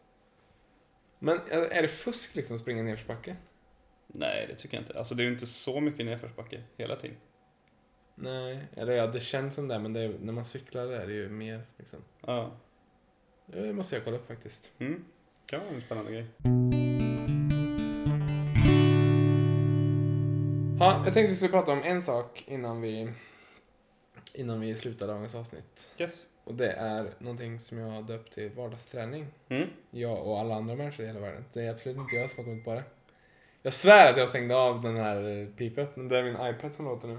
Men är det fusk liksom att springa nedförsbacke? Nej, det tycker jag inte. Alltså det är ju inte så mycket nedförsbacke hela tiden. Nej, eller ja, det känns som det, men det är, när man cyklar är det ju mer liksom. Ja. Det måste jag kolla upp faktiskt. Mm. Det var en spännande grej. Ja, jag tänkte vi skulle prata om en sak innan vi Innan vi slutar dagens avsnitt. Yes. Och det är någonting som jag har döpt till vardagsträning. Mm. Jag och alla andra människor i hela världen. Det är absolut inte jag som har kommit på det. Jag svär att jag stängde av den här pipet, men det är min iPad som låter nu.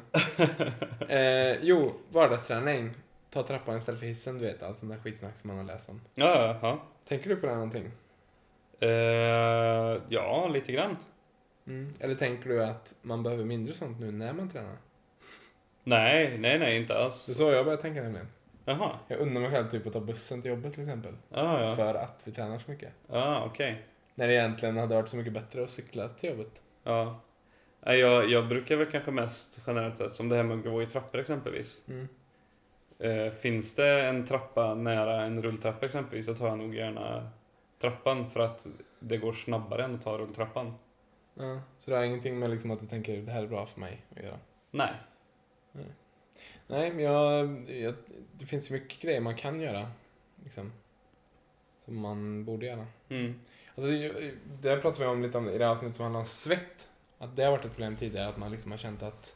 eh, jo, vardagsträning. Ta trappan istället för hissen, du vet. Allt sånt där skitsnack som man har läst om. Ja, ja. Tänker du på det här någonting? Eh, ja, lite grann. Mm. Eller tänker du att man behöver mindre sånt nu när man tränar? Nej, nej, nej, inte Det är alls. så jag börjar tänka nämligen. Jaha. Jag undrar mig själv typ att ta bussen till jobbet till exempel. Ja, ja. För att vi tränar så mycket. Ja, okej. När det egentligen hade varit så mycket bättre att cykla till jobbet. Ja. Nej, Jag, jag brukar väl kanske mest generellt sett, som det här med att gå i trappor exempelvis. Mm. Eh, finns det en trappa nära en rulltrappa exempelvis så tar jag nog gärna trappan för att det går snabbare än att ta rulltrappan. Ja. Så det har ingenting med liksom att du tänker det här är bra för mig att göra? Nej. Nej, men jag, jag, det finns ju mycket grejer man kan göra. Liksom, som man borde göra. Mm. Alltså, det pratade vi om lite om i det här avsnittet som handlar om svett. Att det har varit ett problem tidigare, att man liksom har känt att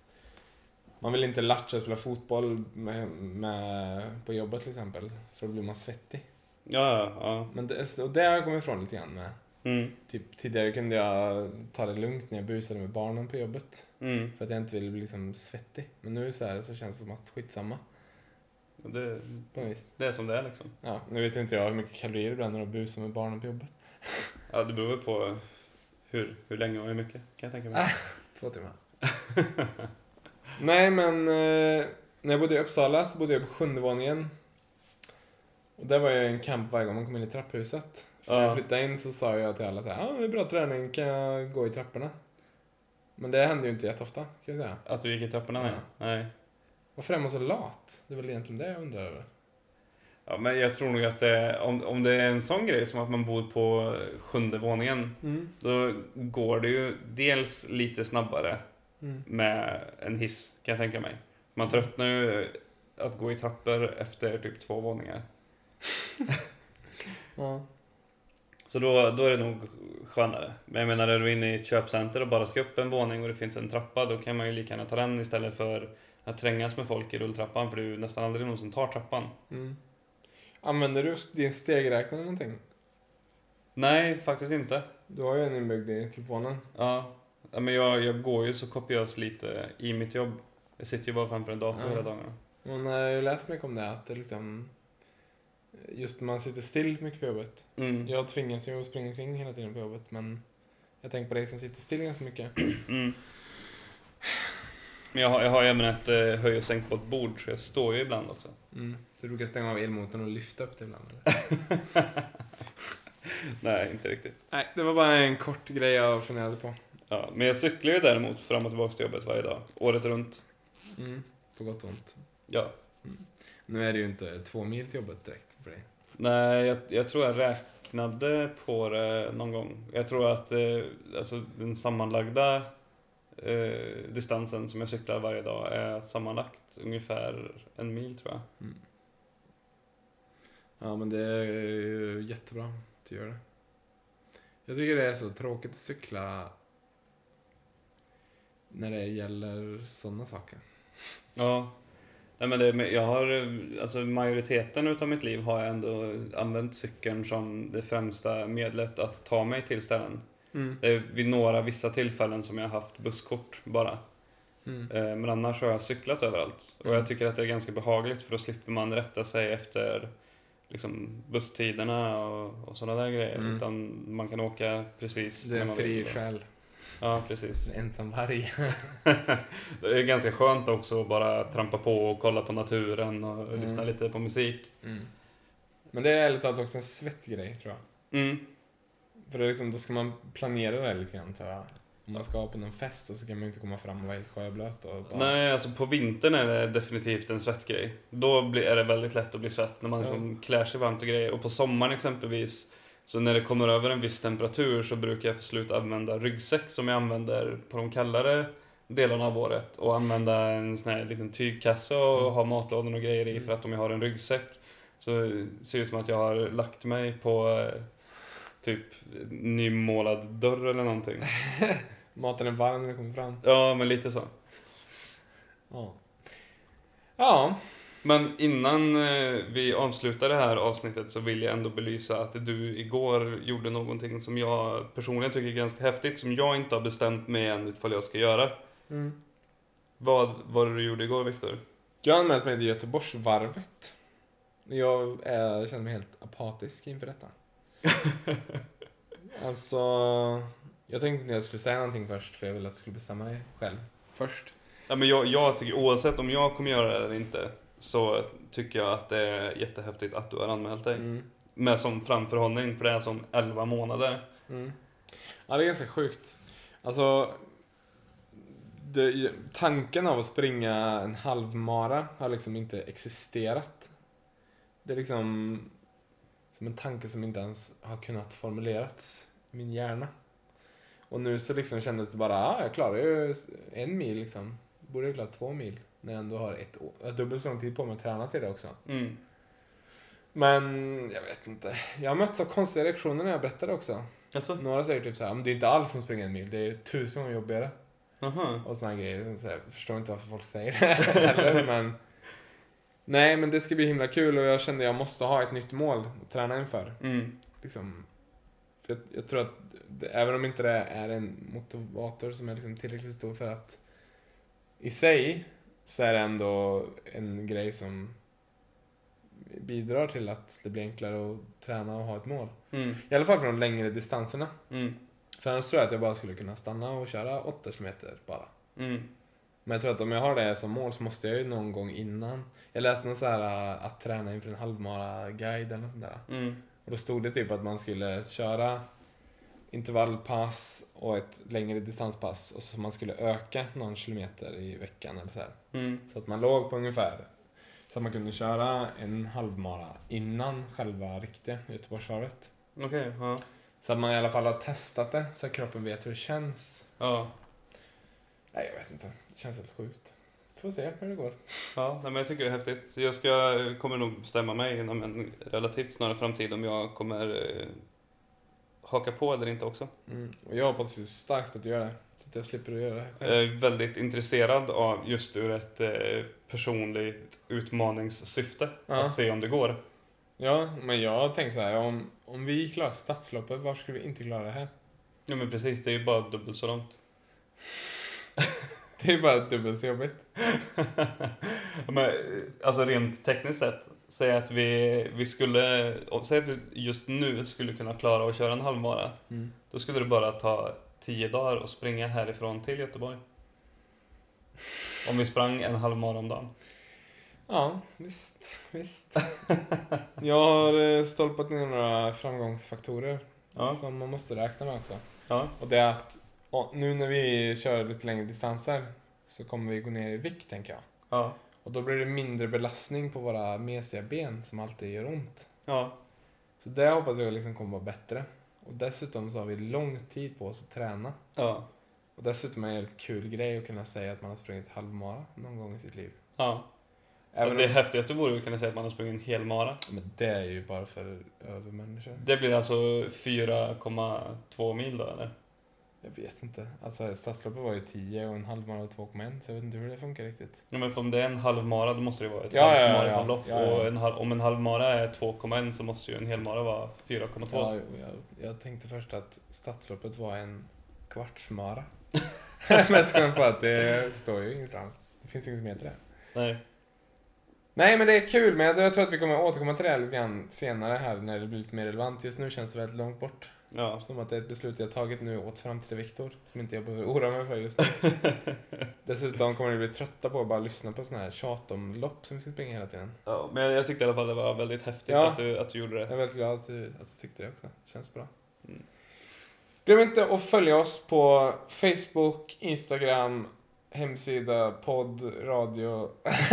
man vill inte latcha och spela fotboll med, med, på jobbet till exempel, för då blir man svettig. Ja, ja, ja. Men det, och det har jag kommit ifrån lite grann med. Mm. Typ, tidigare kunde jag ta det lugnt när jag busade med barnen på jobbet. Mm. För att jag inte ville bli liksom svettig. Men nu så, här, så känns det som att skitsamma Det, på något vis. det är som det är liksom. Ja, nu vet ju inte jag hur mycket kalorier det bränner att busa med barnen på jobbet. Ja, det beror väl på hur, hur länge och hur mycket, kan jag tänka mig. Ah. Två timmar. Nej, men eh, när jag bodde i Uppsala så bodde jag på sjunde våningen. Och där var jag en kamp varje gång man kom in i trapphuset. För när Ja. jag flyttade in så sa jag till alla ja ah, det är bra träning, kan jag gå i trapporna? Men det hände ju inte jätteofta, kan jag säga. Att du gick i trapporna? Nej. Nej. Varför är man så lat? Det är väl egentligen det jag undrar över. Ja, men jag tror nog att det, om, om det är en sån grej som att man bor på sjunde våningen, Mm. då går det ju dels lite snabbare Mm. med en hiss, kan jag tänka mig. Man tröttnar ju att gå i trappor efter typ två våningar. Ja. Så då, då är det nog skönare. Men jag menar, är du inne i ett köpcenter och bara ska upp en våning och det finns en trappa, då kan man ju lika gärna ta den istället för att trängas med folk i rulltrappan, för det är ju nästan aldrig någon som tar trappan. Mm. Använder du din stegräknare någonting? Nej, faktiskt inte. Du har ju en inbyggd i telefonen. Ja, men jag, jag går ju så kopiöst lite i mitt jobb. Jag sitter ju bara framför en dator Ja. hela dagarna. Man har ju läst mycket om det, att det liksom... Just när man sitter still mycket på jobbet. Mm. Jag tvingas ju att springa kring hela tiden på jobbet, men jag tänker på dig som sitter still ganska mycket. Mm. Men jag har, jag har även ett eh, höj och sänkbart bord, så jag står ju ibland också. Mm. Du brukar stänga av elmotorn och lyfta upp det ibland, eller? Nej, inte riktigt. Nej, det var bara en kort grej jag funderade på. Ja, men jag cyklar ju däremot fram och tillbaka till jobbet varje dag, året runt. Mm. På gott och ont. Ja. Nu är det ju inte två mil till jobbet direkt för dig. Nej, jag, jag tror jag räknade på det någon gång. Jag tror att eh, alltså, den sammanlagda eh, distansen som jag cyklar varje dag är sammanlagt ungefär en mil tror jag. Mm. Ja, men det är ju jättebra att du gör det. Jag tycker det är så tråkigt att cykla när det gäller sådana saker. Ja. Nej, men det, jag har, alltså majoriteten utav mitt liv har jag ändå använt cykeln som det främsta medlet att ta mig till ställen. Mm. Det är vid några vissa tillfällen som jag har haft busskort bara. Mm. Eh, Men annars har jag cyklat överallt. Och Mm. jag tycker att det är ganska behagligt för då slipper man rätta sig efter liksom, busstiderna och, och sådana där grejer. Mm. Utan man kan åka precis Det är när en man fri vill. själ. Ja, precis. En ensam varg. Så det är ganska skönt också att bara trampa på och kolla på naturen och Mm. lyssna lite på musik. Mm. Men det är ärligt talat också en svettgrej, tror jag. Mm. För det är liksom, då ska man planera det lite grann. Så här, om man ska på någon fest och så kan man ju inte komma fram och vara helt sjöblöt. Och bara, Nej, alltså på vintern är det definitivt en svettgrej. Då är det väldigt lätt att bli svett när man Ja. liksom klär sig varmt och grejer. Och på sommaren exempelvis, så när det kommer över en viss temperatur så brukar jag få sluta använda ryggsäck som jag använder på de kallare delarna av året. Och använda en sån här liten tygkasse och Mm. ha matlådor och grejer i. Mm. För att om jag har en ryggsäck så ser det ut som att jag har lagt mig på eh, typ nymålad dörr eller någonting. Maten är varm när det kommer fram. Ja, men lite så. Ja. Ja, Men innan eh, vi avslutar det här avsnittet så vill jag ändå belysa att du igår gjorde någonting som jag personligen tycker är ganska häftigt, som jag inte har bestämt mig än ifall jag ska göra. mm. Vad var det du gjorde igår, Viktor? jag har anmält mig till Göteborgsvarvet. Jag är, känner mig helt apatisk inför detta. alltså, jag tänkte inte jag skulle säga någonting först för jag ville att du skulle bestämma dig själv först. Ja, men jag, jag tycker oavsett om jag kommer göra det eller inte så tycker jag att det är jättehäftigt att du har anmält dig. Mm. Med som framförhållning, för det är som 11 månader. Mm. Ja, det är ganska sjukt. Alltså, det, tanken av att springa en halvmara har liksom inte existerat. Det är liksom som en tanke som inte ens har kunnat formulerats i min hjärna. Och nu så liksom kändes det bara, ah, jag klarar ju en mil liksom. Borde jag klara två mil. När jag ändå har ett år, jag har dubbelt så lång tid på mig att träna till det också. Mm. Men jag vet inte. Jag har mötts av konstiga reaktioner när jag berättar det också. Alltså? Några säger typ såhär, men det är inte alls som att springa en mil, det är tusen gånger jobbigare. Aha. Och såna grejer. Så jag förstår inte varför folk säger det heller, men... Nej, men det ska bli himla kul och jag kände att jag måste ha ett nytt mål att träna inför. Mm. Liksom, jag, jag tror att det, även om inte det är en motivator som är liksom tillräckligt stor för att i sig så är det ändå en grej som bidrar till att det blir enklare att träna och ha ett mål. Mm. I alla fall för de längre distanserna. Mm. För annars tror jag att jag bara skulle kunna stanna och köra 8 km bara. Mm. Men jag tror att om jag har det som mål så måste jag ju någon gång innan. Jag läste någon så här äh, att träna inför en halvmara-guide eller något sånt där. Mm. Och då stod det typ att man skulle köra intervallpass och ett längre distanspass och så man skulle öka någon kilometer i veckan eller så här. Mm. Så att man låg på ungefär så att man kunde köra en halvmara innan själva riktiga Göteborgsvarvet. Okej, ja. Så att man i alla fall har testat det så att kroppen vet hur det känns. Ja. Nej, jag vet inte. Det känns helt sjukt. Får se hur det går. Ja, men jag tycker det är häftigt. Jag ska, kommer nog bestämma mig inom en relativt snar framtid om jag kommer eh, haka på eller inte också. Mm. Och jag hoppas ju starkt att du gör det. Så att jag slipper att göra det Jag är väldigt intresserad av just ur ett eh, personligt utmaningssyfte. Ja. Att se om det går. Ja, men jag tänker så här. Om, om vi klarar stadsloppet, varför skulle vi inte klara det här? Ja men precis, det är ju bara dubbelt så långt. Det är bara dubbelt så jobbigt. men, alltså rent tekniskt sett, säg att vi, vi skulle, säg att vi just nu skulle kunna klara att köra en halvmara. Mm. Då skulle det bara ta 10 dagar att springa härifrån till Göteborg. Om vi sprang en halvmara om dagen. Ja, visst, visst. jag har eh, stolpat ner några framgångsfaktorer Ja, som man måste räkna med också. ja, Och det är att nu när vi kör lite längre distanser så kommer vi gå ner i vikt, tänker jag. ja, Och då blir det mindre belastning på våra mesiga ben som alltid gör ont. ja. Så det hoppas jag liksom kommer vara bättre. Och dessutom så har vi lång tid på oss att träna. ja. Och dessutom är det en helt kul grej att kunna säga att man har sprungit halvmara någon gång i sitt liv. ja. Även det om, häftigaste vore att kunna säga att man har sprungit en hel mara. men det är ju bara för övermänniskor. Det blir alltså 4,2 mil då eller? Jag vet inte. Alltså stadsloppet var ju 10 och en halvmara var 2,1 så jag vet inte hur det funkar riktigt. Ja, men om det är en halvmara då måste det vara ett Ja, halvmaratonlopp. ja, ja. Och en halv, om en halvmara är 2,1 så måste ju en helmara vara 4,2. Ja, jag, jag tänkte först att stadsloppet var en kvartsmara. men så kom jag på att det står ju ingenstans. Det finns inget som heter det. Nej. Nej men det är kul, men jag tror att vi kommer återkomma till det här lite grann senare här när det blir lite mer relevant. Just nu känns det väldigt långt bort. Ja. Som att det är ett beslut jag tagit nu åt fram till Viktor, som inte jag behöver oroa mig för just nu. Dessutom kommer ni bli trötta på att bara lyssna på sådana här tjat om lopp som vi ska springa hela tiden. ja. Men jag tyckte i alla fall det var väldigt häftigt Ja. att, du, att du gjorde Jag det. är väldigt glad att du, att du tyckte det också. Känns bra. Mm. Glöm inte att följa oss på Facebook, Instagram, hemsida, podd, radio.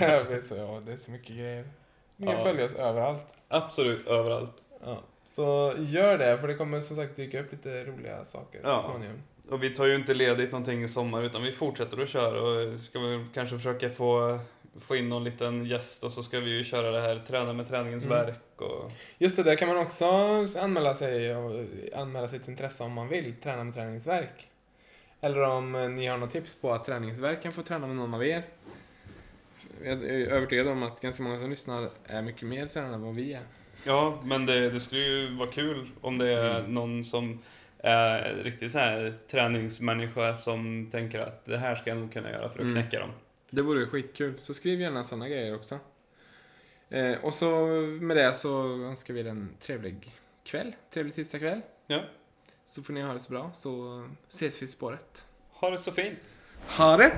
Jag vet så, ja, det är så mycket grejer. Ni Ja. följa oss överallt. Absolut överallt. Ja. Så gör det, för det kommer som sagt dyka upp lite roliga saker Ja. så småningom. Och vi tar ju inte ledigt någonting i sommar utan vi fortsätter att köra och ska väl kanske försöka få, få in någon liten gäst och så ska vi ju köra det här träna med träningens Mm. verk och Just det, där kan man också anmäla sig och anmäla sitt intresse om man vill träna med träningsverk. Eller om ni har något tips på att träningsverken får träna med någon av er. jag är övertygad om att ganska många som lyssnar är mycket mer tränade än vad vi är. Ja, men det, det skulle ju vara kul om det är Mm. någon som är riktigt så här träningsmänniska som tänker att det här ska jag nog kunna göra för att Mm. knäcka dem. Det vore skitkul, så skriv gärna sådana grejer också. Eh, och så med det så önskar vi er en trevlig kväll, trevlig tisdagkväll. Ja. Så får ni ha det så bra, så ses vi i spåret. Ha det så fint! Ha det!